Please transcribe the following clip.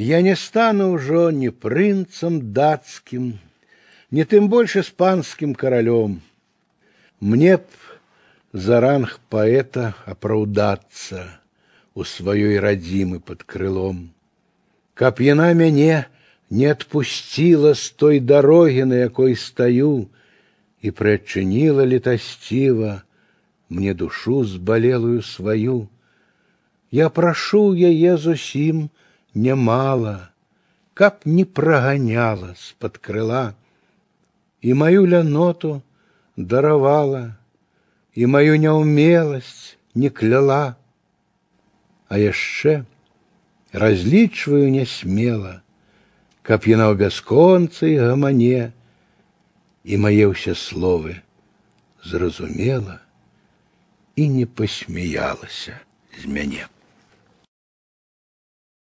Я не стану ўжо ні прынцам дацкім, не тым больш іспанскім каралём. Мне б за ранг паэта апраўдацца у сваёй радзімы под крылом. Каб яна мяне не отпустила с той дороги, на якой стою, и прычыніла летасціва мне душу збалелую сваю. Я прашу яе зусім немало, каб не праганяла з-пад крыла, і маю ляноту даравала, і маю няўмеласць не кляла. А яшчэ разлічваю нясмела, каб яна ў бясконцай гамане і мае ўсе словы зразумела і не пасмяялася з мяне.